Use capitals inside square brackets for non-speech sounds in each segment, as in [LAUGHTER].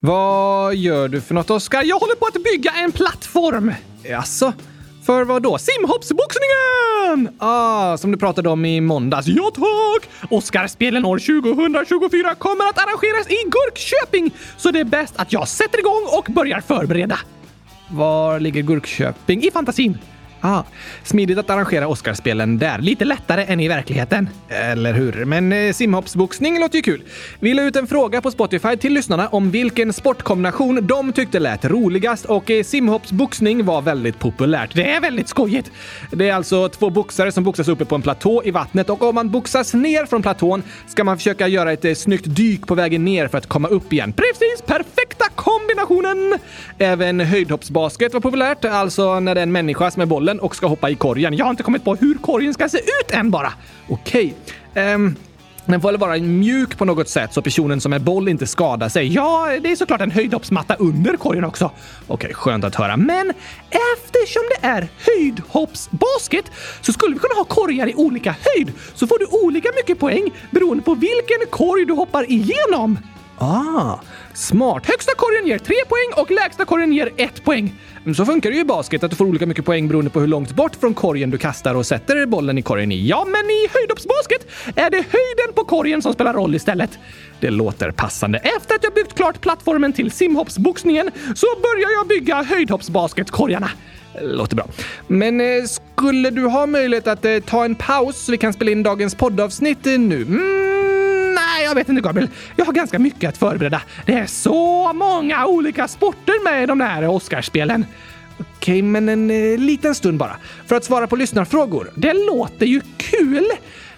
Vad gör du för något, Oskar? Jag håller på att bygga en plattform. Jaså? För vad då? Simhoppsboxningen! Ah, som du pratade om i måndags. Ja tack! Oscarspelen år 2024 kommer att arrangeras i Gurkköping, så det är bäst att jag sätter igång och börjar förbereda. Var ligger Gurkköping? I fantasin. Ah, smidigt att arrangera Oscarsspelen där. Lite lättare än i verkligheten. Eller hur? Men eh, simhoppsboxning låter ju kul. Vi la ut en fråga på Spotify till lyssnarna om vilken sportkombination de tyckte lät roligast och eh, simhoppsboxning var väldigt populärt. Det är väldigt skojigt. Det är alltså två boxare som boxas uppe på en platå i vattnet och om man boxas ner från platån ska man försöka göra ett eh, snyggt dyk på vägen ner för att komma upp igen. Precis! Perfekta kombinationen! Även höjdhoppsbasket var populärt, alltså när det är en människa som är bollen och ska hoppa i korgen. Jag har inte kommit på hur korgen ska se ut än bara. Okej. Okay. Um, den får väl vara mjuk på något sätt så personen som är boll inte skadar sig. Ja, det är såklart en höjdhoppsmatta under korgen också. Okej, skönt att höra. Men eftersom det är höjdhoppsbasket så skulle vi kunna ha korgar i olika höjd. Så får du olika mycket poäng beroende på vilken korg du hoppar igenom. Ah, smart! Högsta korgen ger tre poäng och lägsta korgen ger ett poäng. Mm, så funkar det ju i basket, att du får olika mycket poäng beroende på hur långt bort från korgen du kastar och sätter bollen i korgen i. Ja, men i höjdhoppsbasket är det höjden på korgen som spelar roll istället. Det låter passande. Efter att jag byggt klart plattformen till simhoppsboxningen så börjar jag bygga höjdhoppsbasketkorgarna. Låter bra. Men eh, skulle du ha möjlighet att eh, ta en paus så vi kan spela in dagens poddavsnitt eh, nu? Mm, jag vet inte Gabriel. Jag har ganska mycket att förbereda. Det är så många olika sporter med i de där Oscarsspelen. Okej, men en eh, liten stund bara. För att svara på lyssnarfrågor. Det låter ju kul!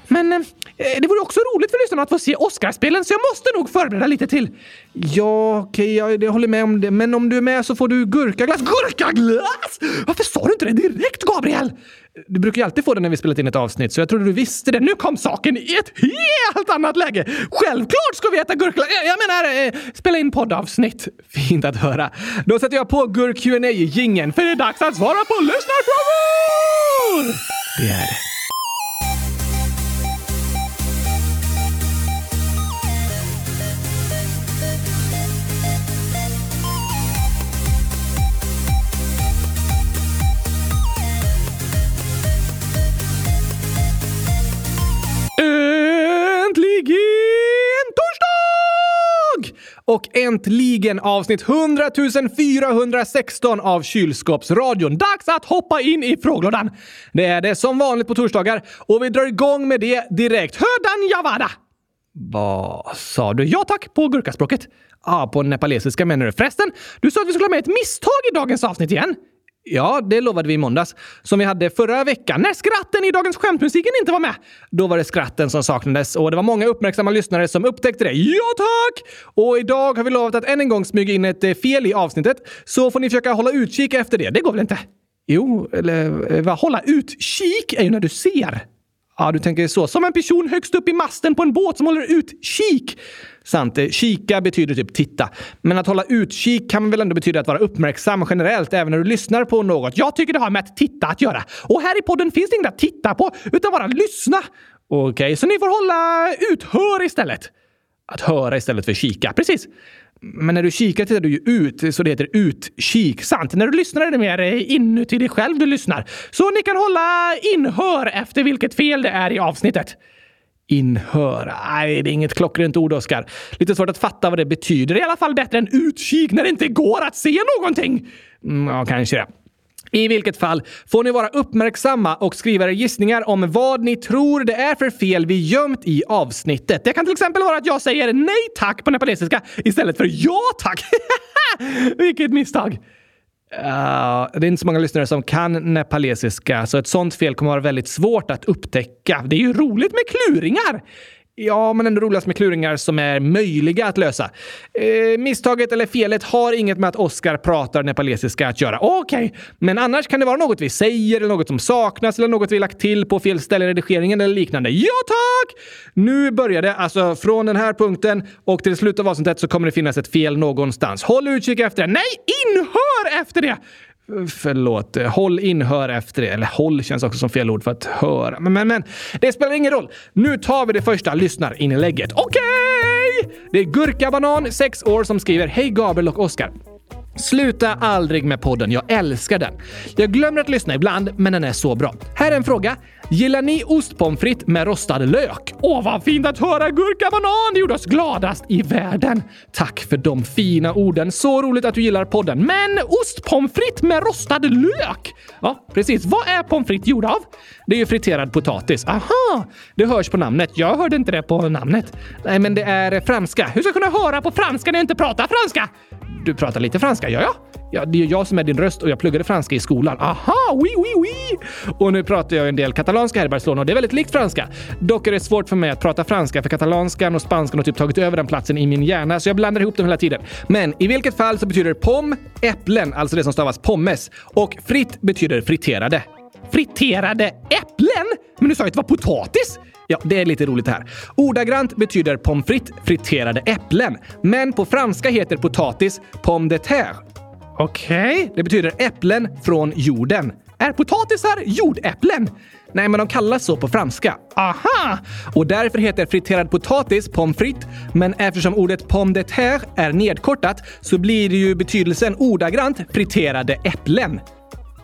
Men eh, det vore också roligt för lyssnarna att få se Oscarspelen, så jag måste nog förbereda lite till. Ja, okej, okay, jag håller med om det. Men om du är med så får du gurkaglass. Gurkaglass! Varför sa du inte det direkt, Gabriel? Du brukar ju alltid få det när vi spelat in ett avsnitt, så jag trodde du visste det. Nu kom saken i ett helt annat läge! Självklart ska vi äta gurkla... Jag menar, eh, spela in poddavsnitt. [LAUGHS] Fint att höra. Då sätter jag på gurk qa gingen för det är dags att svara på lyssnarfrågor! Det är det. Och äntligen avsnitt 100 416 av Kylskåpsradion. Dags att hoppa in i frågelådan. Det är det som vanligt på torsdagar och vi drar igång med det direkt. Hödan Javada! Vad sa du? Ja tack, på gurkaspråket. Ja, ah, på nepalesiska menar du. Förresten, du sa att vi skulle ha med ett misstag i dagens avsnitt igen. Ja, det lovade vi i måndags. Som vi hade förra veckan när skratten i Dagens skämtmusiken inte var med. Då var det skratten som saknades och det var många uppmärksamma lyssnare som upptäckte det. Ja tack! Och idag har vi lovat att än en gång smyga in ett eh, fel i avsnittet. Så får ni försöka hålla utkik efter det. Det går väl inte? Jo, eller eh, vad? Hålla utkik är ju när du ser. Ja, du tänker så. Som en person högst upp i masten på en båt som håller utkik. Sant. Eh, kika betyder typ titta. Men att hålla utkik kan väl ändå betyda att vara uppmärksam generellt, även när du lyssnar på något. Jag tycker det har med att titta att göra. Och här i podden finns det inget att titta på, utan bara lyssna. Okej, okay, så ni får hålla uthör istället. Att höra istället för kika. Precis. Men när du kikar tittar du ju ut, så det heter utkik. Sant. När du lyssnar är det mer inuti dig själv du lyssnar. Så ni kan hålla inhör efter vilket fel det är i avsnittet. Inhör. Nej, det är inget klockrent ord, Oskar. Lite svårt att fatta vad det betyder. I alla fall bättre än utkik när det inte går att se någonting. Mm, ja, kanske det. I vilket fall får ni vara uppmärksamma och skriva era gissningar om vad ni tror det är för fel vi gömt i avsnittet. Det kan till exempel vara att jag säger nej tack på nepalesiska istället för ja tack. [LAUGHS] Vilket misstag! Uh, det är inte så många lyssnare som kan nepalesiska, så ett sånt fel kommer vara väldigt svårt att upptäcka. Det är ju roligt med kluringar! Ja, men ändå roligast med kluringar som är möjliga att lösa. Eh, misstaget eller felet har inget med att Oscar pratar nepalesiska att göra. Okej, okay. men annars kan det vara något vi säger, eller något som saknas, eller något vi lagt till på fel ställe i redigeringen eller liknande. Ja, tack! Nu börjar det. Alltså, från den här punkten och till slutet av avsnittet så kommer det finnas ett fel någonstans. Håll utkik efter det. Nej, inhör efter det! Förlåt. Håll in, hör efter det. Eller håll känns också som fel ord för att höra. Men, men, men. Det spelar ingen roll. Nu tar vi det första lyssnarinlägget. Okej! Okay! Det är Gurkabanan, 6 år, som skriver Hej Gabriel och Oskar. Sluta aldrig med podden, jag älskar den. Jag glömmer att lyssna ibland, men den är så bra. Här är en fråga. Gillar ni ostpommes frites med rostad lök? Åh, vad fint att höra gurka-banan! Det gjorde oss gladast i världen. Tack för de fina orden. Så roligt att du gillar podden. Men ostpommes frites med rostad lök? Ja, precis. Vad är pommes frites gjorda av? Det är ju friterad potatis. Aha! Det hörs på namnet. Jag hörde inte det på namnet. Nej, men det är franska. Hur ska jag kunna höra på franska när jag inte pratar franska? Du pratar lite franska, gör ja. Ja, det är jag som är din röst och jag pluggade franska i skolan. Aha, oui, oui, oui! Och nu pratar jag en del katalanska här i Barcelona och det är väldigt likt franska. Dock är det svårt för mig att prata franska för katalanskan och spanskan har typ tagit över den platsen i min hjärna så jag blandar ihop dem hela tiden. Men i vilket fall så betyder pom äpplen, alltså det som stavas pommes. Och fritt betyder friterade. Friterade äpplen? Men du sa ju att det var potatis! Ja, det är lite roligt här. Ordagrant betyder pommes frites friterade äpplen, men på franska heter potatis pomme de terre. Okej, okay. det betyder äpplen från jorden. Är potatisar jordäpplen? Nej, men de kallas så på franska. Aha! Och därför heter friterad potatis pommes frites, men eftersom ordet pomme de terre är nedkortat så blir det ju betydelsen ordagrant friterade äpplen.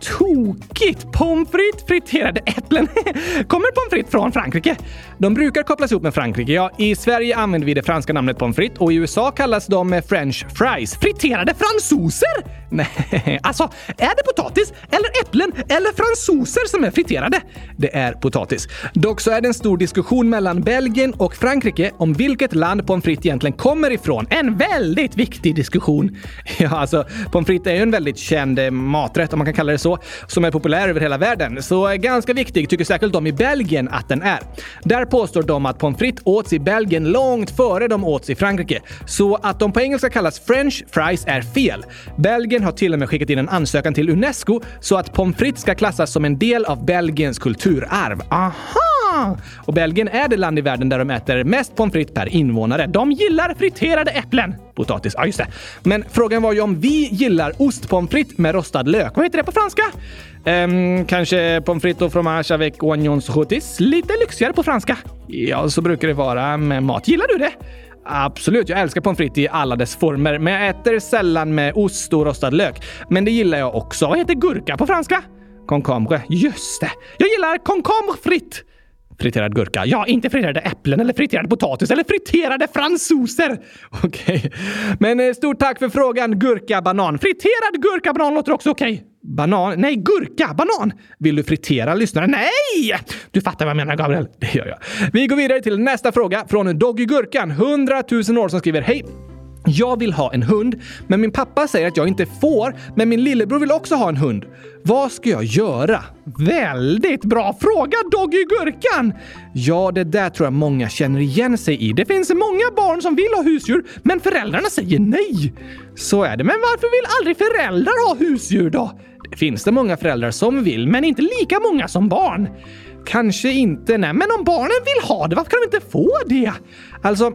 Tokigt! Pommes frites, friterade äpplen. [LAUGHS] Kommer pommes frites från Frankrike? De brukar kopplas ihop med Frankrike. Ja, i Sverige använder vi det franska namnet pommes frites och i USA kallas de french fries. Friterade fransoser? [LAUGHS] Nej, alltså är det potatis eller äpplen eller fransoser som är friterade? Det är potatis. Dock så är det en stor diskussion mellan Belgien och Frankrike om vilket land pommes frites egentligen kommer ifrån. En väldigt viktig diskussion. [LAUGHS] Ja, alltså pommes frites är ju en väldigt känd eh, maträtt om man kan kalla det så, som är populär över hela världen. Så eh, ganska viktig tycker särskilt de i Belgien att den är. Där påstår de att pommes frites åts i Belgien långt före de åts i Frankrike. Så att de på engelska kallas french fries är fel. Belgien har till och med skickat in en ansökan till Unesco så att pommes frites ska klassas som en del av Belgiens kulturarv. Aha! Och Belgien är det land i världen där de äter mest pommes frites per invånare. De gillar friterade äpplen. Potatis, ja just det. Men frågan var ju om vi gillar ostpommes frites med rostad lök. Vad heter det på franska? Um, kanske pommes frites och fromage avec oignons rotis. Lite lyxigare på franska. Ja, så brukar det vara med mat. Gillar du det? Absolut, jag älskar pommes frites i alla dess former, men jag äter sällan med ost och rostad lök. Men det gillar jag också. Vad heter gurka på franska? Concombre. Just det! Jag gillar concombre frites! Friterad gurka. Ja, inte friterade äpplen eller friterad potatis eller friterade fransoser. [LAUGHS] Okej. Okay. Men eh, stort tack för frågan, gurka banan. Friterad gurka banan låter också okej. Okay. Banan? Nej, gurka! Banan! Vill du fritera lyssnaren? Nej! Du fattar vad jag menar, Gabriel. [LAUGHS] Det gör jag. Vi går vidare till nästa fråga från Doggy Gurkan, 100 000 år, som skriver Hej! Jag vill ha en hund, men min pappa säger att jag inte får, men min lillebror vill också ha en hund. Vad ska jag göra? Väldigt bra fråga, Doggy Gurkan! Ja, det där tror jag många känner igen sig i. Det finns många barn som vill ha husdjur, men föräldrarna säger nej. Så är det. Men varför vill aldrig föräldrar ha husdjur då? Det finns det många föräldrar som vill, men inte lika många som barn. Kanske inte, nej. Men om barnen vill ha det, varför kan de inte få det? Alltså,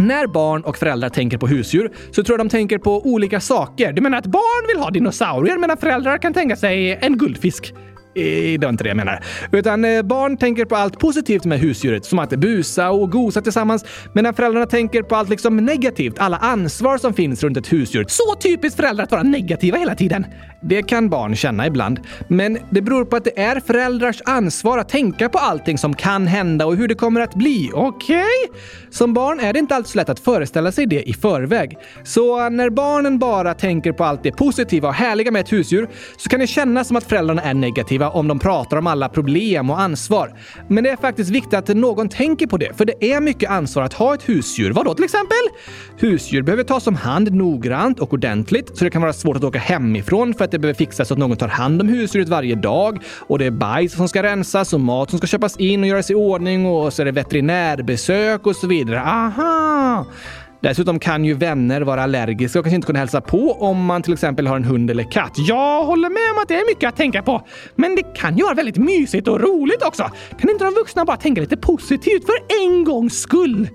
när barn och föräldrar tänker på husdjur så tror jag de tänker på olika saker. Du menar att barn vill ha dinosaurier medan föräldrar kan tänka sig en guldfisk? Det var inte det jag menar. Utan eh, barn tänker på allt positivt med husdjuret, som att busa och gosa tillsammans, medan föräldrarna tänker på allt liksom negativt, alla ansvar som finns runt ett husdjur. Så typiskt föräldrar att vara negativa hela tiden. Det kan barn känna ibland, men det beror på att det är föräldrars ansvar att tänka på allting som kan hända och hur det kommer att bli. Okej? Okay? Som barn är det inte alltid så lätt att föreställa sig det i förväg. Så eh, när barnen bara tänker på allt det positiva och härliga med ett husdjur så kan det kännas som att föräldrarna är negativa om de pratar om alla problem och ansvar. Men det är faktiskt viktigt att någon tänker på det, för det är mycket ansvar att ha ett husdjur. Vadå till exempel? Husdjur behöver tas om hand noggrant och ordentligt, så det kan vara svårt att åka hemifrån för att det behöver fixas så att någon tar hand om husdjuret varje dag. Och det är bajs som ska rensas och mat som ska köpas in och göras i ordning och så är det veterinärbesök och så vidare. Aha! Dessutom kan ju vänner vara allergiska och kanske inte kunna hälsa på om man till exempel har en hund eller katt. Jag håller med om att det är mycket att tänka på. Men det kan ju vara väldigt mysigt och roligt också. Kan inte de vuxna bara tänka lite positivt för en gångs skull?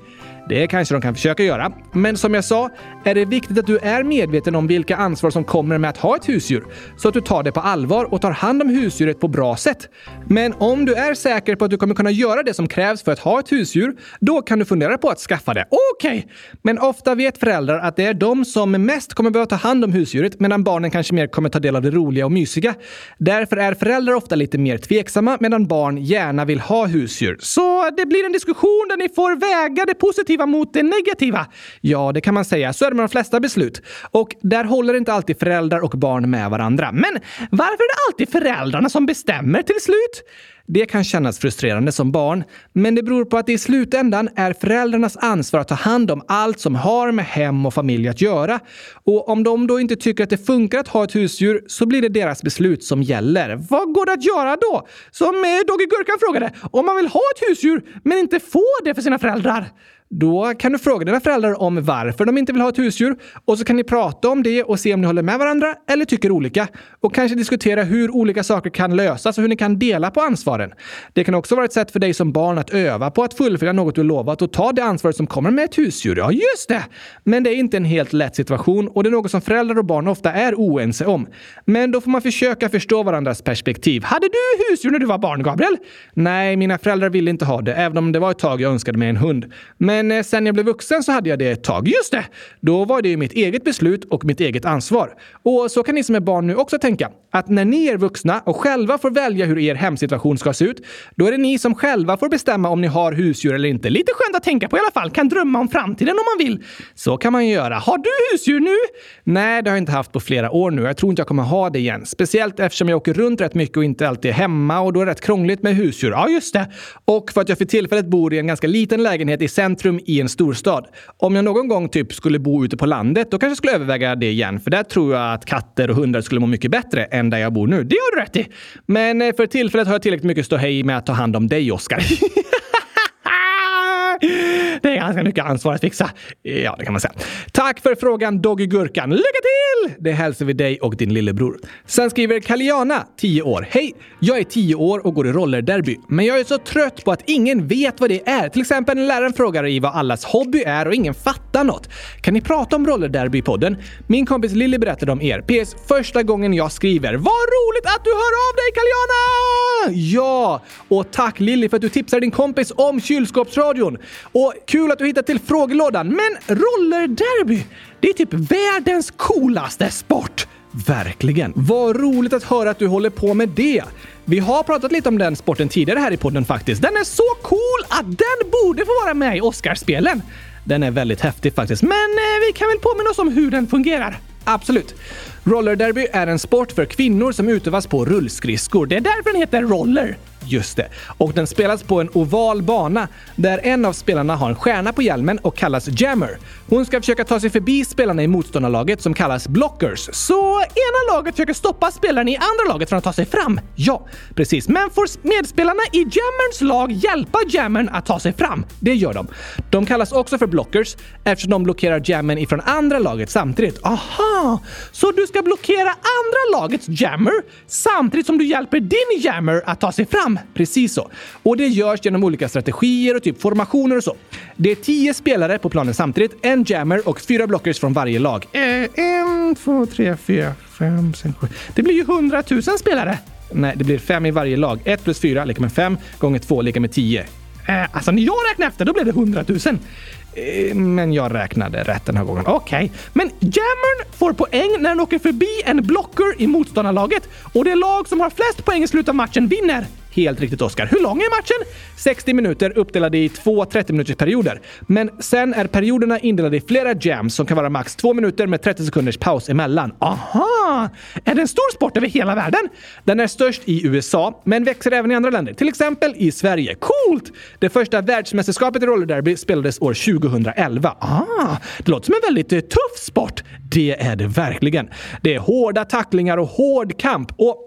Det kanske de kan försöka göra. Men som jag sa, är det viktigt att du är medveten om vilka ansvar som kommer med att ha ett husdjur, så att du tar det på allvar och tar hand om husdjuret på bra sätt. Men om du är säker på att du kommer kunna göra det som krävs för att ha ett husdjur, då kan du fundera på att skaffa det. Okej! Okay. Men ofta vet föräldrar att det är de som mest kommer behöva ta hand om husdjuret, medan barnen kanske mer kommer ta del av det roliga och mysiga. Därför är föräldrar ofta lite mer tveksamma, medan barn gärna vill ha husdjur. Så det blir en diskussion där ni får väga det positiva mot det negativa. Ja, det kan man säga. Så är med de flesta beslut. Och där håller inte alltid föräldrar och barn med varandra. Men varför är det alltid föräldrarna som bestämmer till slut? Det kan kännas frustrerande som barn, men det beror på att det i slutändan är föräldrarnas ansvar att ta hand om allt som har med hem och familj att göra. Och om de då inte tycker att det funkar att ha ett husdjur så blir det deras beslut som gäller. Vad går det att göra då? Som eh, Dogge Gurkan frågade, om man vill ha ett husdjur men inte får det för sina föräldrar? Då kan du fråga dina föräldrar om varför de inte vill ha ett husdjur och så kan ni prata om det och se om ni håller med varandra eller tycker olika. Och kanske diskutera hur olika saker kan lösas och hur ni kan dela på ansvaret ansvaren. Det kan också vara ett sätt för dig som barn att öva på att fullfölja något du lovat och ta det ansvaret som kommer med ett husdjur. Ja, just det! Men det är inte en helt lätt situation och det är något som föräldrar och barn ofta är oense om. Men då får man försöka förstå varandras perspektiv. Hade du husdjur när du var barn, Gabriel? Nej, mina föräldrar ville inte ha det, även om det var ett tag jag önskade mig en hund. Men eh, sen jag blev vuxen så hade jag det ett tag. Just det! Då var det ju mitt eget beslut och mitt eget ansvar. Och så kan ni som är barn nu också tänka. Att när ni är vuxna och själva får välja hur er hemsituation ska ska se ut, då är det ni som själva får bestämma om ni har husdjur eller inte. Lite skönt att tänka på i alla fall. Kan drömma om framtiden om man vill. Så kan man ju göra. Har du husdjur nu? Nej, det har jag inte haft på flera år nu. Jag tror inte jag kommer ha det igen. Speciellt eftersom jag åker runt rätt mycket och inte alltid är hemma och då är det rätt krångligt med husdjur. Ja, just det. Och för att jag för tillfället bor i en ganska liten lägenhet i centrum i en storstad. Om jag någon gång typ skulle bo ute på landet, då kanske jag skulle överväga det igen. För där tror jag att katter och hundar skulle må mycket bättre än där jag bor nu. Det har du rätt i! Men eh, för tillfället har jag tillräckligt mycket ståhej med att ta hand om dig, Oskar. [LAUGHS] Det är ganska mycket ansvar att fixa. Ja, det kan man säga. Tack för frågan Doggy Gurkan. Lycka till! Det hälsar vi dig och din lillebror. Sen skriver Kaliana, 10 år. Hej! Jag är 10 år och går i rollerderby. Men jag är så trött på att ingen vet vad det är. Till exempel när läraren frågar i vad allas hobby är och ingen fattar något. Kan ni prata om rollerderby i podden? Min kompis Lilly berättade om er. PS. Första gången jag skriver. Vad roligt att du hör av dig Kaliana! Ja! Och tack Lilly för att du tipsar din kompis om kylskåpsradion. Och kul att du hittat till frågelådan. Men rollerderby, det är typ världens coolaste sport! Verkligen. Vad roligt att höra att du håller på med det. Vi har pratat lite om den sporten tidigare här i podden faktiskt. Den är så cool att den borde få vara med i Oscarsspelen. Den är väldigt häftig faktiskt, men eh, vi kan väl påminna oss om hur den fungerar. Absolut. Rollerderby är en sport för kvinnor som utövas på rullskridskor. Det är därför den heter roller. Just det. Och den spelas på en oval bana där en av spelarna har en stjärna på hjälmen och kallas Jammer. Hon ska försöka ta sig förbi spelarna i motståndarlaget som kallas blockers. Så ena laget försöker stoppa spelaren i andra laget från att ta sig fram. Ja, precis. Men får medspelarna i Jammerns lag hjälpa Jammern att ta sig fram? Det gör de. De kallas också för blockers eftersom de blockerar Jammern ifrån andra laget samtidigt. Aha! Så du ska blockera andra lagets Jammer samtidigt som du hjälper din Jammer att ta sig fram? Precis så. Och det görs genom olika strategier och typ formationer och så. Det är tio spelare på planen samtidigt, en jammer och fyra blockers från varje lag. Eh, en, två, tre, fyra, fem, sex, sju. Det blir ju hundratusen spelare! Nej, det blir fem i varje lag. Ett plus fyra lika med fem gånger två lika med tio. Eh, alltså när jag räknar efter, då blev det hundratusen. Eh, men jag räknade rätt den här gången. Okej. Okay. Men Jammern får poäng när den åker förbi en blocker i motståndarlaget och det lag som har flest poäng i slutet av matchen vinner. Helt riktigt Oskar. Hur lång är matchen? 60 minuter uppdelade i två 30 minuters perioder. Men sen är perioderna indelade i flera jams som kan vara max två minuter med 30 sekunders paus emellan. Aha! Är det en stor sport över hela världen? Den är störst i USA, men växer även i andra länder. Till exempel i Sverige. Coolt! Det första världsmästerskapet i rollerderby spelades år 2011. Ah, det låter som en väldigt eh, tuff sport. Det är det verkligen. Det är hårda tacklingar och hård kamp. Och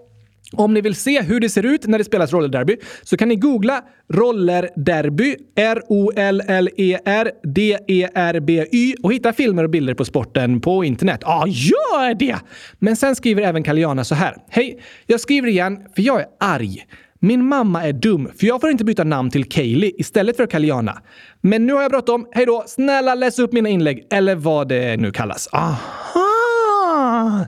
om ni vill se hur det ser ut när det spelas rollerderby så kan ni googla rollerderby, R-O-L-L-E-R-D-E-R-B-Y och hitta filmer och bilder på sporten på internet. Ja, gör det! Men sen skriver även Kaliana så här. Hej! Jag skriver igen för jag är arg. Min mamma är dum, för jag får inte byta namn till Kaylee istället för Kaliana. Men nu har jag bråttom. Hej då! Snälla läs upp mina inlägg, eller vad det nu kallas. Aha!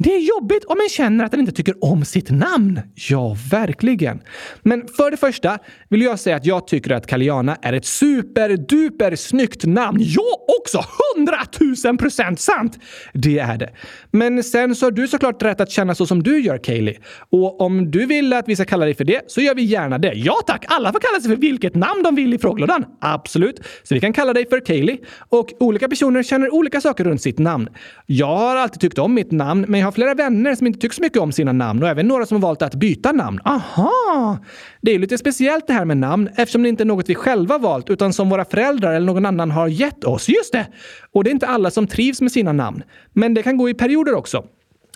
Det är jobbigt om en känner att den inte tycker om sitt namn. Ja, verkligen. Men för det första vill jag säga att jag tycker att Kaliana är ett superduper snyggt namn. Jag också! Hundratusen procent sant! Det är det. Men sen så har du såklart rätt att känna så som du gör, Kaylee. Och om du vill att vi ska kalla dig för det så gör vi gärna det. Ja tack! Alla får kalla sig för vilket namn de vill i frågelådan. Absolut. Så vi kan kalla dig för Kaylee. Och olika personer känner olika saker runt sitt namn. Jag har alltid tyckt om mitt namn, men jag har flera vänner som inte tycker så mycket om sina namn och även några som har valt att byta namn. Aha! Det är lite speciellt det här med namn eftersom det inte är något vi själva valt utan som våra föräldrar eller någon annan har gett oss. Just det! Och det är inte alla som trivs med sina namn. Men det kan gå i perioder också.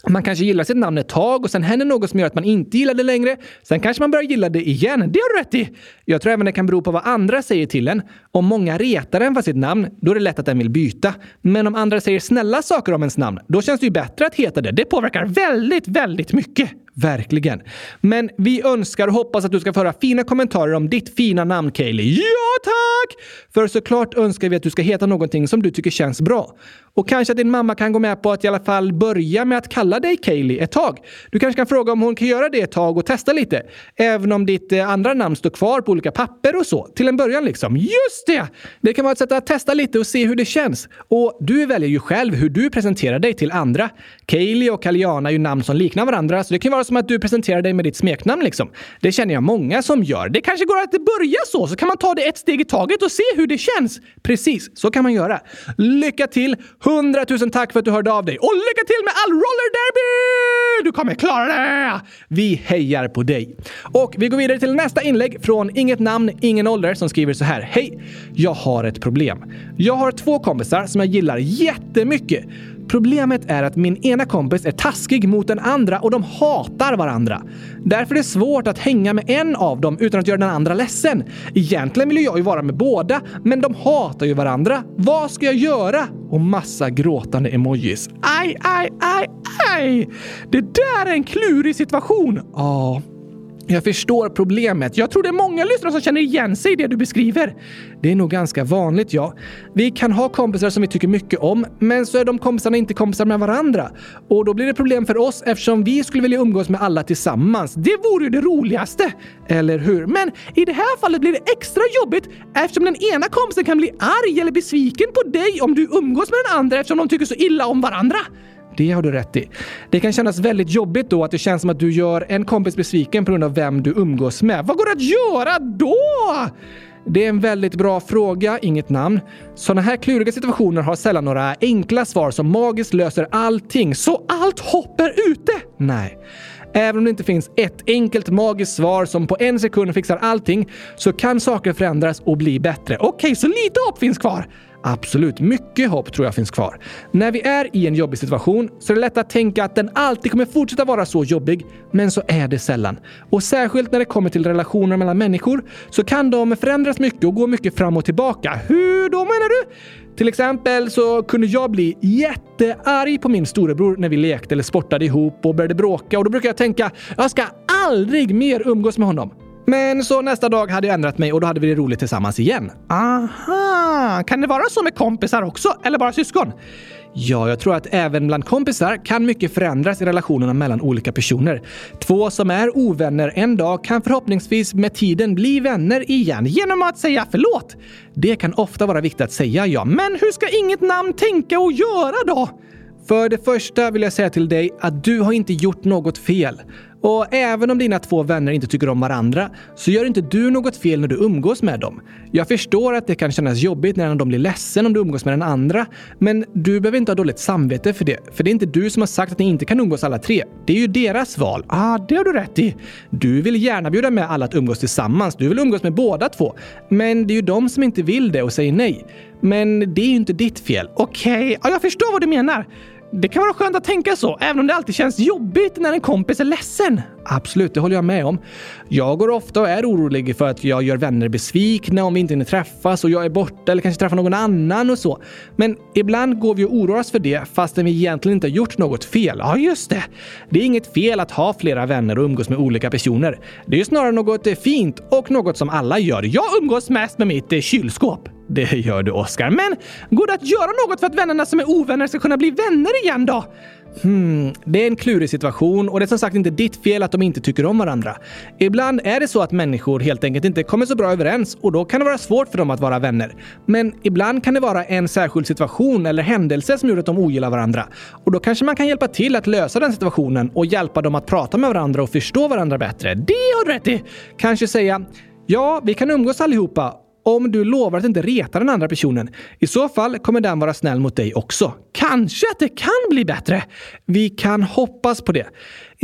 Man kanske gillar sitt namn ett tag och sen händer något som gör att man inte gillar det längre. Sen kanske man börjar gilla det igen. Det har du rätt i! Jag tror även det kan bero på vad andra säger till en. Om många retar en för sitt namn, då är det lätt att den vill byta. Men om andra säger snälla saker om ens namn, då känns det ju bättre att heta det. Det påverkar väldigt, väldigt mycket. Verkligen. Men vi önskar och hoppas att du ska få höra fina kommentarer om ditt fina namn, Kaeli. Ja, tack! För såklart önskar vi att du ska heta någonting som du tycker känns bra. Och kanske att din mamma kan gå med på att i alla fall börja med att kalla dig Kaeli ett tag. Du kanske kan fråga om hon kan göra det ett tag och testa lite. Även om ditt eh, andra namn står kvar på olika papper och så. Till en början liksom. Just det! Det kan vara ett sätt att testa lite och se hur det känns. Och du väljer ju själv hur du presenterar dig till andra. Kaeli och Kaliana är ju namn som liknar varandra, så det kan vara som att du presenterar dig med ditt smeknamn liksom. Det känner jag många som gör. Det kanske går att börja så, så kan man ta det ett steg i taget och se hur det känns. Precis, så kan man göra. Lycka till! Hundratusen tack för att du hörde av dig och lycka till med all roller derby! Du kommer klara det! Vi hejar på dig. Och vi går vidare till nästa inlägg från Inget namn, ingen ålder som skriver så här. Hej! Jag har ett problem. Jag har två kompisar som jag gillar jättemycket. Problemet är att min ena kompis är taskig mot den andra och de hatar varandra. Därför är det svårt att hänga med en av dem utan att göra den andra ledsen. Egentligen vill jag ju vara med båda, men de hatar ju varandra. Vad ska jag göra? Och massa gråtande emojis. Aj, aj, aj, aj! Det där är en klurig situation. Ja, jag förstår problemet. Jag tror det är många lyssnare som känner igen sig i det du beskriver. Det är nog ganska vanligt, ja. Vi kan ha kompisar som vi tycker mycket om, men så är de kompisarna inte kompisar med varandra. Och då blir det problem för oss eftersom vi skulle vilja umgås med alla tillsammans. Det vore ju det roligaste! Eller hur? Men i det här fallet blir det extra jobbigt eftersom den ena kompisen kan bli arg eller besviken på dig om du umgås med den andra eftersom de tycker så illa om varandra. Det har du rätt i. Det kan kännas väldigt jobbigt då att det känns som att du gör en kompis besviken på grund av vem du umgås med. Vad går det att göra då? Det är en väldigt bra fråga, inget namn. Sådana här kluriga situationer har sällan några enkla svar som magiskt löser allting, så allt hopp är ute! Nej. Även om det inte finns ett enkelt magiskt svar som på en sekund fixar allting så kan saker förändras och bli bättre. Okej, okay, så lite hopp finns kvar. Absolut, mycket hopp tror jag finns kvar. När vi är i en jobbig situation så är det lätt att tänka att den alltid kommer fortsätta vara så jobbig, men så är det sällan. Och särskilt när det kommer till relationer mellan människor så kan de förändras mycket och gå mycket fram och tillbaka. Hur då menar du? Till exempel så kunde jag bli jättearg på min storebror när vi lekte eller sportade ihop och började bråka och då brukar jag tänka jag ska aldrig mer umgås med honom. Men så nästa dag hade jag ändrat mig och då hade vi det roligt tillsammans igen. Aha! Kan det vara så med kompisar också? Eller bara syskon? Ja, jag tror att även bland kompisar kan mycket förändras i relationerna mellan olika personer. Två som är ovänner en dag kan förhoppningsvis med tiden bli vänner igen genom att säga förlåt. Det kan ofta vara viktigt att säga ja, men hur ska inget namn tänka och göra då? För det första vill jag säga till dig att du har inte gjort något fel. Och även om dina två vänner inte tycker om varandra så gör inte du något fel när du umgås med dem. Jag förstår att det kan kännas jobbigt när en av dem blir ledsen om du umgås med den andra, men du behöver inte ha dåligt samvete för det. För det är inte du som har sagt att ni inte kan umgås alla tre. Det är ju deras val. Ah, det har du rätt i. Du vill gärna bjuda med alla att umgås tillsammans. Du vill umgås med båda två. Men det är ju de som inte vill det och säger nej. Men det är ju inte ditt fel. Okej, okay. ja, jag förstår vad du menar. Det kan vara skönt att tänka så, även om det alltid känns jobbigt när en kompis är ledsen. Absolut, det håller jag med om. Jag går ofta och är orolig för att jag gör vänner besvikna om vi inte hinner träffas och jag är borta eller kanske träffar någon annan och så. Men ibland går vi och oroar oss för det fastän vi egentligen inte har gjort något fel. Ja, just det. Det är inget fel att ha flera vänner och umgås med olika personer. Det är ju snarare något fint och något som alla gör. Jag umgås mest med mitt kylskåp. Det gör du, Oscar. Men går det att göra något för att vännerna som är ovänner ska kunna bli vänner igen då? Hmm, det är en klurig situation och det är som sagt inte ditt fel att de inte tycker om varandra. Ibland är det så att människor helt enkelt inte kommer så bra överens och då kan det vara svårt för dem att vara vänner. Men ibland kan det vara en särskild situation eller händelse som gör att de ogillar varandra. Och då kanske man kan hjälpa till att lösa den situationen och hjälpa dem att prata med varandra och förstå varandra bättre. Det har du rätt i! Kanske säga Ja, vi kan umgås allihopa om du lovar att inte reta den andra personen. I så fall kommer den vara snäll mot dig också. Kanske att det kan bli bättre. Vi kan hoppas på det.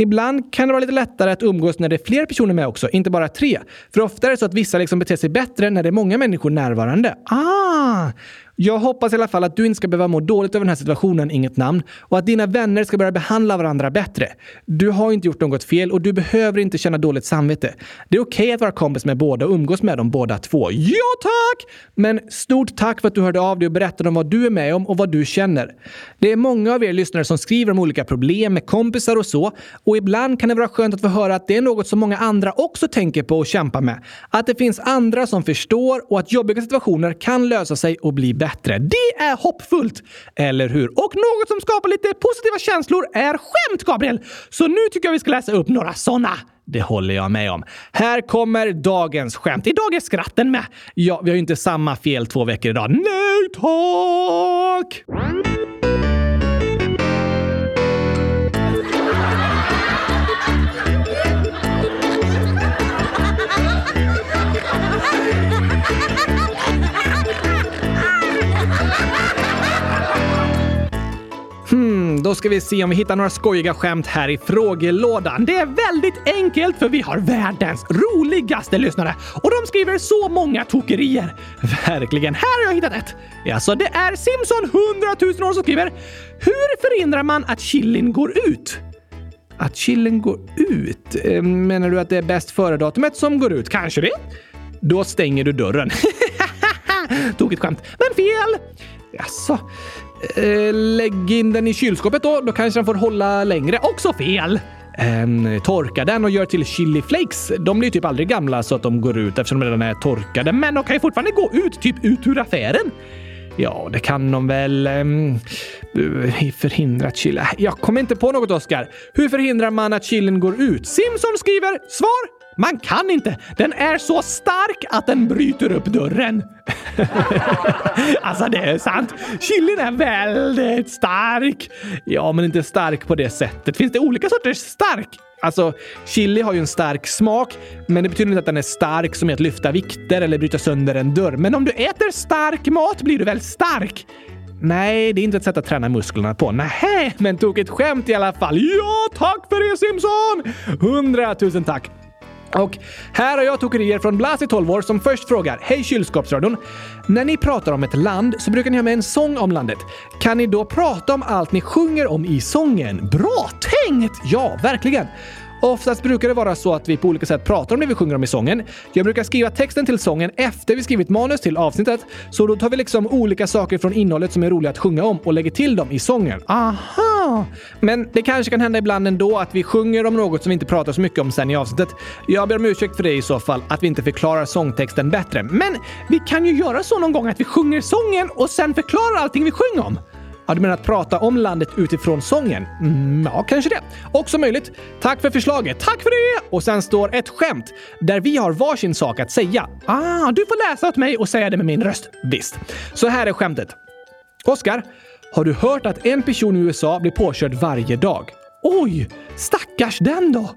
Ibland kan det vara lite lättare att umgås när det är fler personer med också, inte bara tre. För ofta är det så att vissa liksom beter sig bättre när det är många människor närvarande. Ah! Jag hoppas i alla fall att du inte ska behöva må dåligt över den här situationen, inget namn, och att dina vänner ska börja behandla varandra bättre. Du har inte gjort något fel och du behöver inte känna dåligt samvete. Det är okej okay att vara kompis med båda och umgås med dem båda två. Ja, tack! Men stort tack för att du hörde av dig och berättade om vad du är med om och vad du känner. Det är många av er lyssnare som skriver om olika problem med kompisar och så, och ibland kan det vara skönt att få höra att det är något som många andra också tänker på och kämpar med. Att det finns andra som förstår och att jobbiga situationer kan lösa sig och bli bättre. Det är hoppfullt! Eller hur? Och något som skapar lite positiva känslor är skämt, Gabriel! Så nu tycker jag vi ska läsa upp några sådana. Det håller jag med om. Här kommer dagens skämt. Idag är skratten med. Ja, vi har ju inte samma fel två veckor idag. Nej tack! Då ska vi se om vi hittar några skojiga skämt här i frågelådan. Det är väldigt enkelt för vi har världens roligaste lyssnare och de skriver så många tokerier. Verkligen. Här har jag hittat ett. Alltså, det är Simson 100 000 år som skriver Hur förhindrar man att chilin går ut? Att chillen går ut? Eh, menar du att det är bäst före-datumet som går ut? Kanske det? Då stänger du dörren. [LAUGHS] Tokigt skämt, men fel! Jaså? Eh, lägg in den i kylskåpet då. Då kanske den får hålla längre. Också fel! Eh, torka den och gör till chili flakes. De blir typ aldrig gamla så att de går ut eftersom de redan är torkade. Men de kan ju fortfarande gå ut, typ ut ur affären. Ja, det kan de väl... Ehm, eh, um, förhindra att chili... Jag kommer inte på något, Oskar. Hur förhindrar man att chilin går ut? Simson skriver svar man kan inte! Den är så stark att den bryter upp dörren. [LAUGHS] alltså, det är sant. Chilin är väldigt stark. Ja, men inte stark på det sättet. Finns det olika sorters stark? Alltså, chili har ju en stark smak, men det betyder inte att den är stark som i att lyfta vikter eller bryta sönder en dörr. Men om du äter stark mat blir du väl stark? Nej, det är inte ett sätt att träna musklerna på. Nej, men tog ett skämt i alla fall. Ja, tack för det Simson! Hundratusen tack! Och här har jag tokerier från Blasi 12 år som först frågar Hej kylskåpsradion! När ni pratar om ett land så brukar ni ha med en sång om landet. Kan ni då prata om allt ni sjunger om i sången? Bra tänkt! Ja, verkligen! Oftast brukar det vara så att vi på olika sätt pratar om det vi sjunger om i sången. Jag brukar skriva texten till sången efter vi skrivit manus till avsnittet, så då tar vi liksom olika saker från innehållet som är roliga att sjunga om och lägger till dem i sången. Aha! Men det kanske kan hända ibland ändå att vi sjunger om något som vi inte pratar så mycket om sen i avsnittet. Jag ber om ursäkt för det i så fall, att vi inte förklarar sångtexten bättre. Men vi kan ju göra så någon gång att vi sjunger sången och sen förklarar allting vi sjunger om. Ja, du menar att prata om landet utifrån sången? Mm, ja, kanske det. Också möjligt. Tack för förslaget. Tack för det! Och sen står ett skämt där vi har varsin sak att säga. Ah, du får läsa åt mig och säga det med min röst. Visst. Så här är skämtet. Oskar, har du hört att en person i USA blir påkörd varje dag? Oj, stackars den då!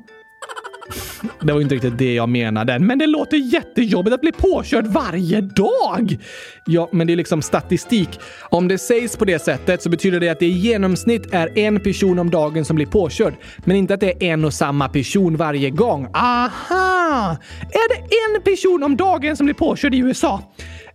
Det var inte riktigt det jag menade, men det låter jättejobbigt att bli påkörd varje dag! Ja, men det är liksom statistik. Om det sägs på det sättet så betyder det att det i genomsnitt är en person om dagen som blir påkörd, men inte att det är en och samma person varje gång. Aha! Är det en person om dagen som blir påkörd i USA?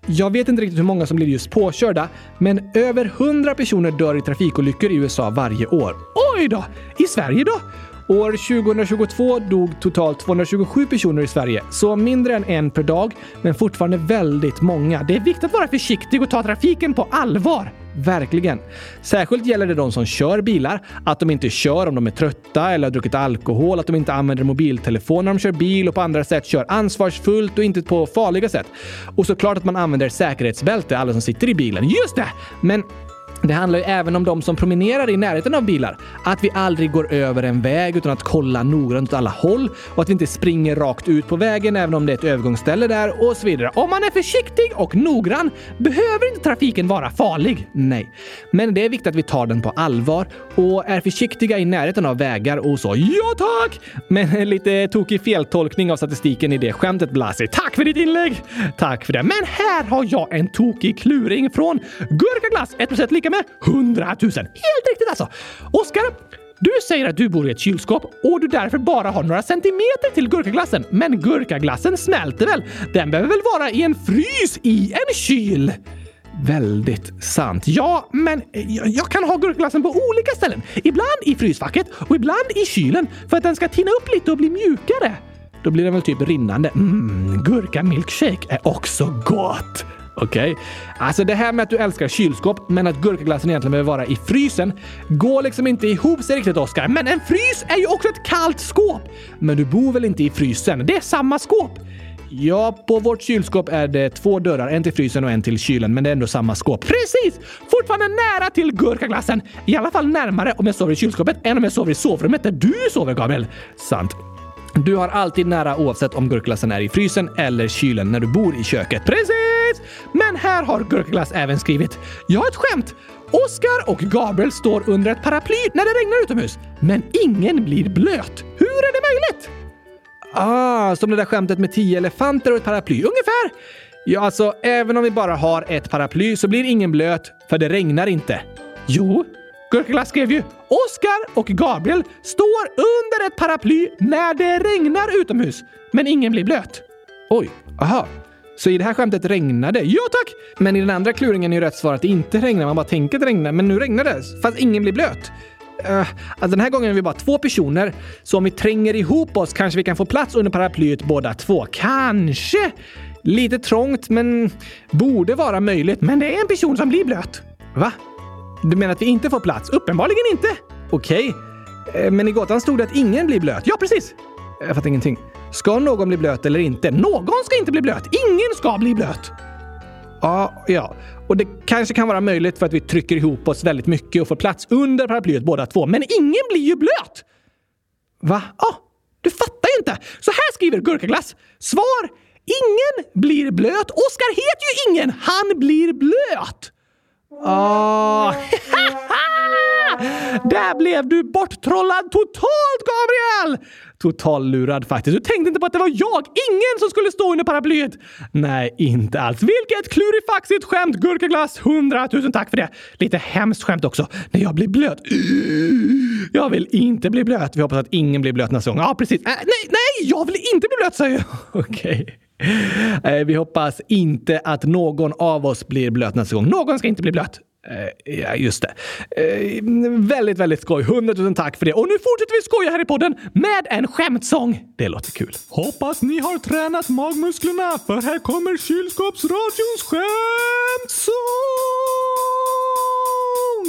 Jag vet inte riktigt hur många som blir just påkörda, men över 100 personer dör i trafikolyckor i USA varje år. Oj då! I Sverige då? År 2022 dog totalt 227 personer i Sverige, så mindre än en per dag, men fortfarande väldigt många. Det är viktigt att vara försiktig och ta trafiken på allvar. Verkligen. Särskilt gäller det de som kör bilar, att de inte kör om de är trötta eller har druckit alkohol, att de inte använder mobiltelefon när de kör bil och på andra sätt kör ansvarsfullt och inte på farliga sätt. Och såklart att man använder säkerhetsbälte, alla som sitter i bilen. Just det! Men det handlar ju även om de som promenerar i närheten av bilar. Att vi aldrig går över en väg utan att kolla noggrant åt alla håll och att vi inte springer rakt ut på vägen även om det är ett övergångsställe där och så vidare. Om man är försiktig och noggrann behöver inte trafiken vara farlig. Nej, men det är viktigt att vi tar den på allvar och är försiktiga i närheten av vägar och så. Ja tack! Men lite tokig feltolkning av statistiken i det skämtet Blasi. Tack för ditt inlägg! Tack för det. Men här har jag en tokig kluring från Gurkaglass. 1% lika med 100 000. Helt riktigt alltså! Oskar, du säger att du bor i ett kylskåp och du därför bara har några centimeter till gurkaglassen. Men gurkaglassen smälter väl? Den behöver väl vara i en frys i en kyl? Väldigt sant. Ja, men jag kan ha gurkaglassen på olika ställen. Ibland i frysfacket och ibland i kylen för att den ska tina upp lite och bli mjukare. Då blir den väl typ rinnande. Mm, gurkamilkshake är också gott! Okej? Okay. Alltså det här med att du älskar kylskåp men att gurkaglassen egentligen behöver vara i frysen går liksom inte ihop sig riktigt Oskar. Men en frys är ju också ett kallt skåp! Men du bor väl inte i frysen? Det är samma skåp! Ja, på vårt kylskåp är det två dörrar, en till frysen och en till kylen, men det är ändå samma skåp. Precis! Fortfarande nära till gurkaglassen! I alla fall närmare om jag sover i kylskåpet än om jag sover i sovrummet där du sover, Gabriel. Sant. Du har alltid nära oavsett om gurkglassen är i frysen eller kylen när du bor i köket. Precis! Men här har Gurkglass även skrivit “Jag har ett skämt! Oskar och Gabriel står under ett paraply när det regnar utomhus, men ingen blir blöt. Hur är det möjligt?” Ah, som det där skämtet med tio elefanter och ett paraply. Ungefär! Ja, alltså, även om vi bara har ett paraply så blir ingen blöt, för det regnar inte. Jo, Gurkaglass skrev ju Oskar och Gabriel står under ett paraply när det regnar utomhus, men ingen blir blöt. Oj, aha. Så i det här skämtet regnade Ja tack! Men i den andra kluringen är ju rätt svar att det inte regnar. Man bara tänker att det regnar, men nu regnar det. Fast ingen blir blöt. Uh, alltså den här gången är vi bara två personer, så om vi tränger ihop oss kanske vi kan få plats under paraplyet båda två. Kanske! Lite trångt, men borde vara möjligt. Men det är en person som blir blöt. Va? Du menar att vi inte får plats? Uppenbarligen inte! Okej. Okay. Men i gåtan stod det att ingen blir blöt. Ja, precis! Jag fattar ingenting. Ska någon bli blöt eller inte? Någon ska inte bli blöt! Ingen ska bli blöt! Ja, ja. Och det kanske kan vara möjligt för att vi trycker ihop oss väldigt mycket och får plats under paraplyet båda två. Men ingen blir ju blöt! Va? Ja, ah, du fattar ju inte! Så här skriver Gurkaglass. Svar! Ingen blir blöt. Oskar heter ju ingen. Han blir blöt! Oh. [LAUGHS] Där blev du borttrollad totalt, Gabriel! Totallurad faktiskt. Du tänkte inte på att det var jag, ingen som skulle stå under paraplyet. Nej, inte alls. Vilket klurifaxigt skämt! Gurkaglass, hundratusen tack för det. Lite hemskt skämt också. När jag blir blöt. Jag vill inte bli blöt. Vi hoppas att ingen blir blöt nästa gång. Ja, precis. Äh, nej, nej, jag vill inte bli blöt, säger jag. [LAUGHS] Okej. Okay. Eh, vi hoppas inte att någon av oss blir blöt nästa gång. Någon ska inte bli blöt. Eh, ja, just det. Eh, väldigt, väldigt skoj. Hundratusen tack för det. Och nu fortsätter vi skoja här i podden med en skämtsång. Det låter kul. Hoppas ni har tränat magmusklerna, för här kommer kylskåpsradions skämtsång!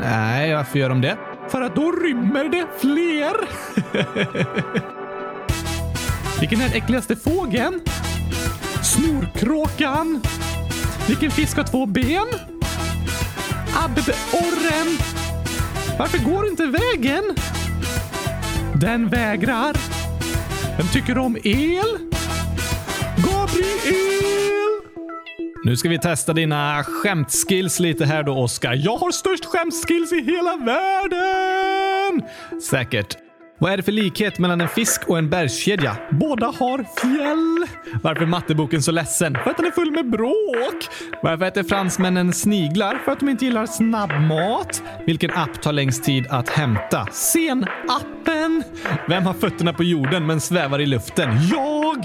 Nej, varför gör de det? för att då rymmer det fler. [LAUGHS] Vilken är den äckligaste fågeln? Snorkråkan. Vilken fisk har två ben? Abborren. Varför går inte vägen? Den vägrar. Vem tycker om el? Gabriel! Nu ska vi testa dina skämtskills lite här då, Oskar. Jag har störst skämtskills i hela världen! Säkert. Vad är det för likhet mellan en fisk och en bergskedja? Båda har fjäll. Varför är matteboken så ledsen? För att den är full med bråk. Varför äter fransmännen sniglar? För att de inte gillar snabbmat. Vilken app tar längst tid att hämta? Sen-appen. Vem har fötterna på jorden men svävar i luften? Jag!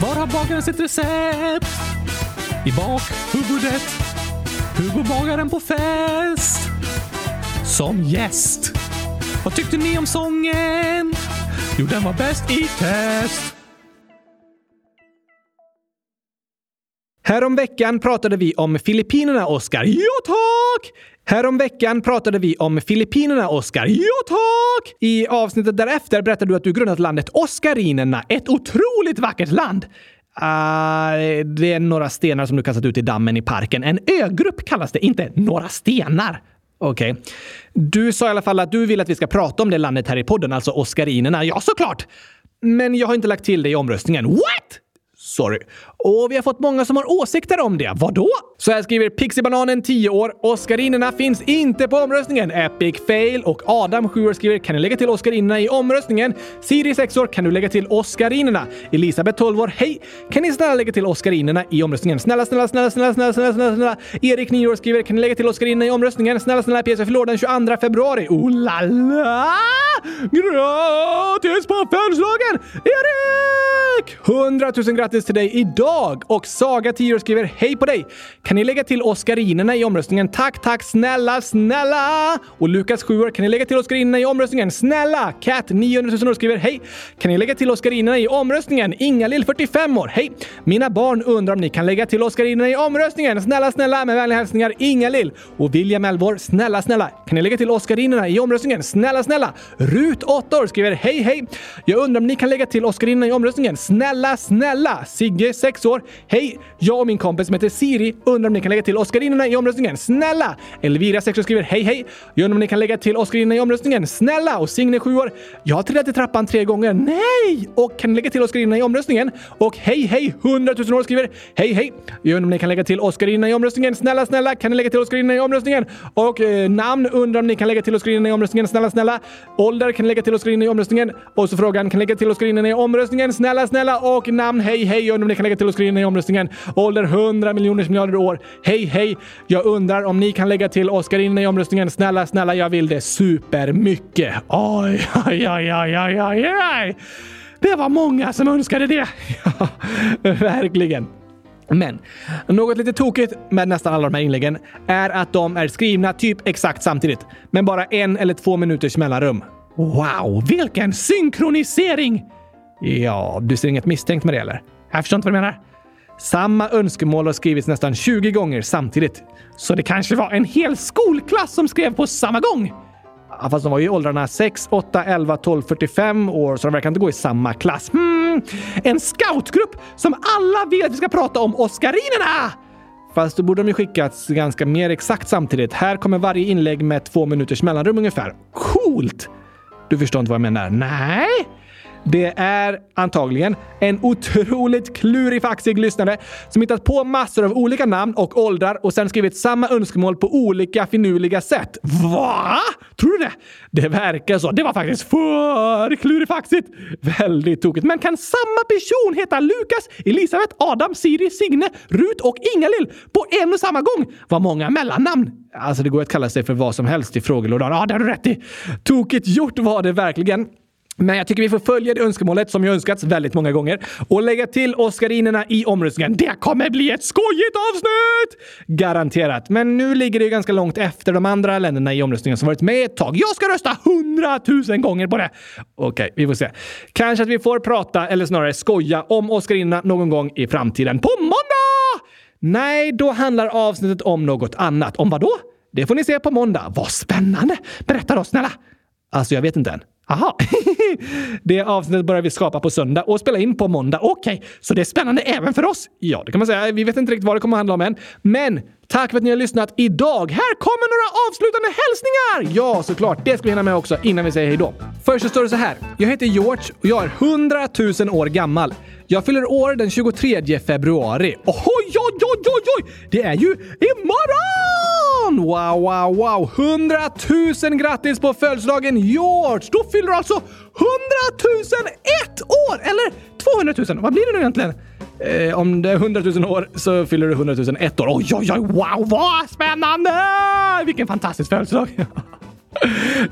Var har bagaren sitt recept? I bakhuvudet. Hur bagaren på fest? Som gäst. Vad tyckte ni om sången? Jo, den var bäst i test. Häromveckan pratade vi om Filippinerna, Oskar. Ja, tack! Häromveckan pratade vi om Filippinerna, Oskar. Ja, tack! I avsnittet därefter berättade du att du grundat landet Oskarinerna. Ett otroligt vackert land. Uh, det är några stenar som du kastat ut i dammen i parken. En ögrupp kallas det, inte några stenar. Okej. Okay. Du sa i alla fall att du vill att vi ska prata om det landet här i podden, alltså Oskarinerna. Ja, såklart! Men jag har inte lagt till det i omröstningen. What? Sorry. Och vi har fått många som har åsikter om det. Vadå? Så här skriver Pixibananen 10 år. Oscarinerna finns inte på omröstningen. Epic fail. Och Adam 7 år skriver kan ni lägga till Oscarinerna i omröstningen? Siri 6 år kan du lägga till Oscarinerna? Elisabeth 12 år. Hej! Kan ni snälla lägga till Oscarinerna i omröstningen? Snälla, snälla, snälla, snälla, snälla, snälla, snälla, snälla. Erik 9 år skriver kan ni lägga till Oscarinerna i omröstningen? Snälla, snälla, PS fyller den 22 februari. Oh la la! Grattis på födelsedagen! Erik! 100 000 grattis till dig idag! Och Saga 10 år skriver Hej på dig! Kan ni lägga till Oscarinerna i omröstningen? Tack, tack, snälla, snälla! Och Lukas 7 år, kan ni lägga till Oscarinerna i omröstningen? Snälla! Cat 900 000 år skriver Hej! Kan ni lägga till Oscarinerna i omröstningen? Inga-Lill 45 år, Hej! Mina barn undrar om ni kan lägga till Oscarinerna i omröstningen? Snälla, snälla! Med vänliga hälsningar Inga-Lill! Och William 11 år, snälla, snälla! Kan ni lägga till Oscarinerna i omröstningen? Snälla, snälla! Rut 8 år skriver Hej, hej! Jag undrar om ni kan lägga till Oscarinerna i omröstningen? Snälla, snälla! Sigge 6 år, Hej! Jag och min kompis som heter Siri undrar om ni kan lägga till Oscarinerna i omröstningen. Snälla! Elvira 6 skriver Hej, hej! Jag undrar om ni kan lägga till Oscarinerna i omröstningen. Snälla! Och Signe 7 år, Jag har trillat i trappan tre gånger. Nej! Och kan ni lägga till Oscarinerna i omröstningen? Och Hej, hej! 100 000 år skriver Hej, hej! Jag undrar om ni kan lägga till Oscarinerna i omröstningen. Snälla, snälla! Kan ni lägga till Oscarinerna i omröstningen? Och eh, namn undrar om ni kan lägga till Oscarinerna i omröstningen. Snälla, snälla! Ålder kan ni lägga till Oscarinerna i omröstningen. Och så frågan, kan ni lägga till Oscarinerna i omröstningen? Snälla, snälla! Och namn, hej, hej! Jag undrar om ni kan lägga till Oscarinerna i omröstningen. Ålder 100 miljoners miljarder år. Hej, hej! Jag undrar om ni kan lägga till Oscarinerna i omröstningen. Snälla, snälla, jag vill det supermycket. Oj, oj, oj, oj, oj, oj, oj. Det var många som önskade det. [LAUGHS] Ja, verkligen. Men något lite tokigt med nästan alla de här inläggen är att de är skrivna typ exakt samtidigt, men bara en eller två minuters mellanrum. Wow, vilken synkronisering! Ja, du ser inget misstänkt med det eller? Jag förstår inte vad du menar. Samma önskemål har skrivits nästan 20 gånger samtidigt. Så det kanske var en hel skolklass som skrev på samma gång? Ja, fast de var ju i åldrarna 6, 8, 11, 12, 45 år, så de verkar inte gå i samma klass. Hmm, en scoutgrupp som alla vill att vi ska prata om Oscarinerna! Fast då borde de ju skickats ganska mer exakt samtidigt. Här kommer varje inlägg med två minuters mellanrum ungefär. Coolt! Du förstår inte vad jag menar? Nej? Det är antagligen en otroligt klurifaxig lyssnare som hittat på massor av olika namn och åldrar och sen skrivit samma önskemål på olika finurliga sätt. Va? Tror du det? Det verkar så. Det var faktiskt för klurifaxigt. Väldigt tokigt. Men kan samma person heta Lukas, Elisabeth, Adam, Siri, Signe, Rut och Ingalill på en och samma gång? Vad många mellannamn. Alltså, det går att kalla sig för vad som helst i frågelådan. Ja, det har du rätt i. Tokigt gjort var det verkligen. Men jag tycker vi får följa det önskemålet som ju önskats väldigt många gånger och lägga till Oscarinerna i omröstningen. Det kommer bli ett skojigt avsnitt! Garanterat. Men nu ligger det ju ganska långt efter de andra länderna i omröstningen som varit med ett tag. Jag ska rösta hundratusen gånger på det! Okej, okay, vi får se. Kanske att vi får prata, eller snarare skoja, om Oscarinerna någon gång i framtiden. På måndag! Nej, då handlar avsnittet om något annat. Om vad då? Det får ni se på måndag. Vad spännande! Berätta då, snälla! Alltså, jag vet inte än. Aha! [LAUGHS] det avsnittet börjar vi skapa på söndag och spela in på måndag. Okej, okay, så det är spännande även för oss? Ja, det kan man säga. Vi vet inte riktigt vad det kommer att handla om än. Men tack för att ni har lyssnat idag. Här kommer några avslutande hälsningar! Ja, såklart. Det ska vi hinna med också innan vi säger hejdå. Först så står det så här. Jag heter George och jag är 100 000 år gammal. Jag fyller år den 23 februari. Oj, oj, oj, oj, oj! Det är ju imorgon! Wow, wow, wow! 100 000 grattis på födelsedagen George! Då fyller du alltså 100 001 år! Eller 200 000. Vad blir det nu egentligen? Eh, om det är 100 000 år så fyller du 100 001 år. Oj, oj, oj! Wow, vad spännande! Vilken fantastisk födelsedag! [LAUGHS]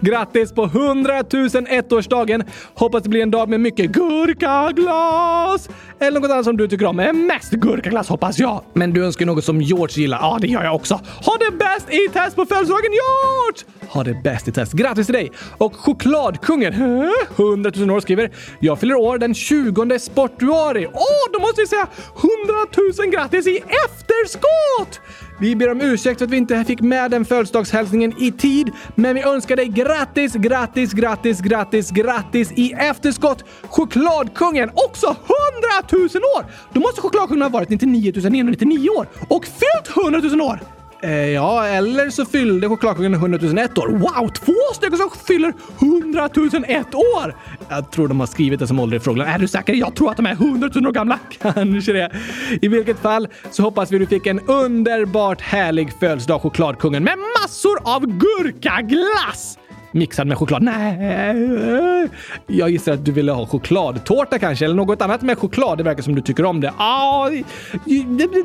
Grattis på 100 000 ettårsdagen! Hoppas det blir en dag med mycket gurkaglas! Eller något annat som du tycker om. Mest gurkaglass hoppas jag. Men du önskar något som George gillar. Ja, det gör jag också. Ha det bäst i test på födelsedagen George! Ha det bäst i test. Grattis till dig! Och chokladkungen, [LAUGHS] 100 000 år skriver “Jag fyller år den 20 sportuari”. Åh, oh, då måste vi säga 100 000 grattis i efterskott! Vi ber om ursäkt för att vi inte fick med den födelsedagshälsningen i tid, men vi önskar dig grattis, grattis, grattis, grattis, grattis i efterskott! Chokladkungen, också 100 000 år! Då måste chokladkungen ha varit 99 999 år och fyllt 100 000 år! Eh, ja, eller så fyllde chokladkungen 100 001 år. Wow, två stycken som fyller 100 001 år! Jag tror de har skrivit det som ålder i frågan. Är du säker? Jag tror att de är 100 000 år gamla. [LAUGHS] Kanske det. I vilket fall så hoppas vi du fick en underbart härlig födelsedag, chokladkungen, med massor av gurkaglass! Mixad med choklad? Nej. Jag gissar att du ville ha chokladtårta kanske, eller något annat med choklad. Det verkar som du tycker om det. Ja,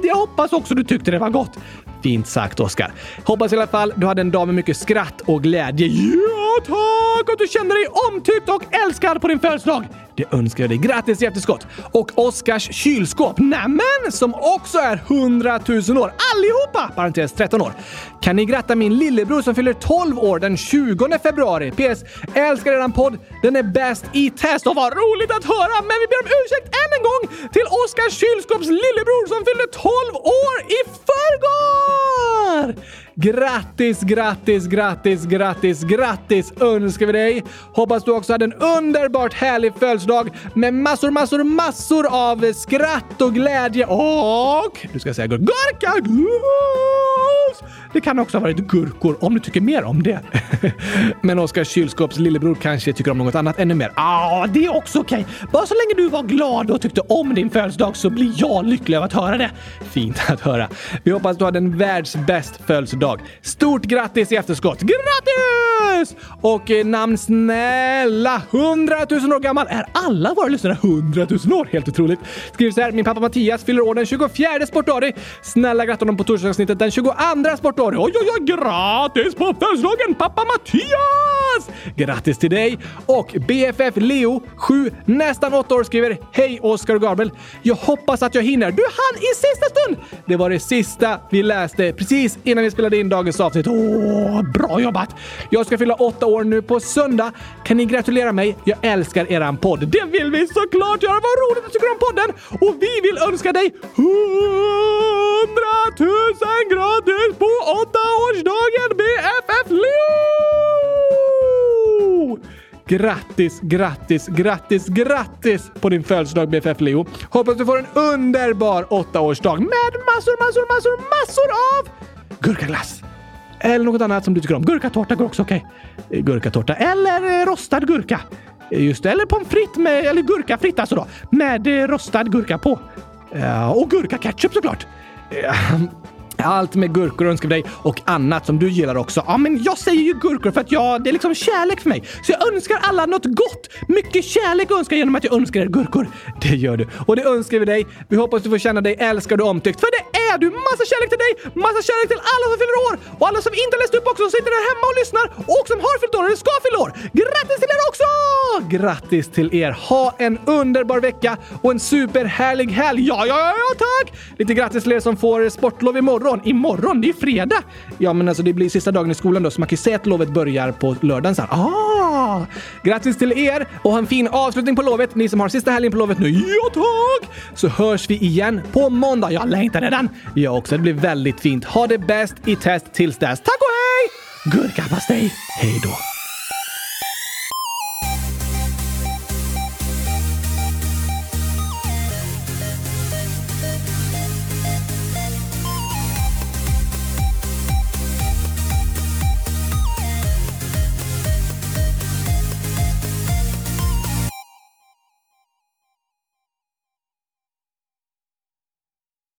jag hoppas också du tyckte det var gott. Fint sagt, Oskar. Hoppas i alla fall du hade en dag med mycket skratt och glädje. Ja, tack! Att du känner dig omtyckt och älskad på din födelsedag. Det önskar jag dig. Grattis i efterskott! Och Oskars kylskåp, nämen, som också är 100 000 år. Allihopa! Parentes 13 år. Kan ni gratta min lillebror som fyller 12 år den 20 februari? PS. Älskar eran podd. Den är bäst i test och vad roligt att höra! Men vi ber om ursäkt än en gång till Oskars kylskåps lillebror som fyllde 12 år i förrgår! Grattis, grattis, grattis, grattis, grattis önskar vi dig! Hoppas du också hade en underbart härlig födelsedag med massor, massor, massor av skratt och glädje och... Du ska säga gurkaglass! Det kan också ha varit gurkor om du tycker mer om det. [LAUGHS] Men Oskar kylskåps lillebror kanske tycker om något annat ännu mer. Ja, ah, det är också okej. Okay. Bara så länge du var glad och tyckte om din födelsedag så blir jag lycklig av att höra det. Fint att höra. Vi hoppas du hade en världsbäst födelsedag. Stort grattis i efterskott! Grattis! Och eh, namn snälla 100 000 år gammal. Är alla våra lyssnare 100 000 år? Helt otroligt. Skriver så här. Min pappa Mattias fyller år den 24 sportdagen. Snälla gratta honom på torsdagsavsnittet den 22 sportdagen. Oj, oj, oj! Grattis på födelsedagen pappa Mattias! Grattis till dig! Och BFF Leo, 7, nästan 8 år, skriver Hej Oskar och Gabriel! Jag hoppas att jag hinner. Du hann i sista stund! Det var det sista vi läste precis innan vi spelade in dagens avsnitt. Åh, bra jobbat! Jag ska fylla 8 år nu på söndag. Kan ni gratulera mig? Jag älskar eran podd. Det vill vi såklart göra! Vad roligt att du tycker om podden! Och vi vill önska dig 100 000 gratis på åttaårsdagen BFF Leo! Grattis, grattis, grattis, grattis på din födelsedag BFF Leo! Hoppas du får en underbar åttaårsdag med massor, massor, massor, massor av gurkaglass! Eller något annat som du tycker om. Gurkatårta går också okej. Okay. Gurkatårta eller eh, rostad gurka. Eh, just det, eller pommes frites med, eller gurkafritt alltså då, med rostad gurka på. Och gurkaketchup såklart. Allt med gurkor önskar vi dig och annat som du gillar också. Ja, men jag säger ju gurkor för att jag, det är liksom kärlek för mig. Så jag önskar alla något gott. Mycket kärlek önskar jag genom att jag önskar er gurkor. Det gör du. Och det önskar vi dig. Vi hoppas du får känna dig älskad och omtyckt. För det är du! Massa kärlek till dig! Massa kärlek till alla som fyller år! Och alla som inte har läst upp också, som sitter där hemma och lyssnar och som har fyllt år eller ska fylla år. Grattis till er också! Grattis till er! Ha en underbar vecka och en superhärlig helg! Ja, ja, ja, ja tack! Lite grattis till er som får sportlov imorgon imorgon? Imorgon? Det är ju fredag! Ja, men alltså det blir sista dagen i skolan då, så man kan ju säga att lovet börjar på lördagen sen. Ah! Grattis till er och ha en fin avslutning på lovet, ni som har sista helgen på lovet nu. Ja, tack! Så hörs vi igen på måndag. Jag längtar redan. Jag också. Det blir väldigt fint. Ha det bäst i test tills dess. Tack och hej! Gurkapastej. Hej då!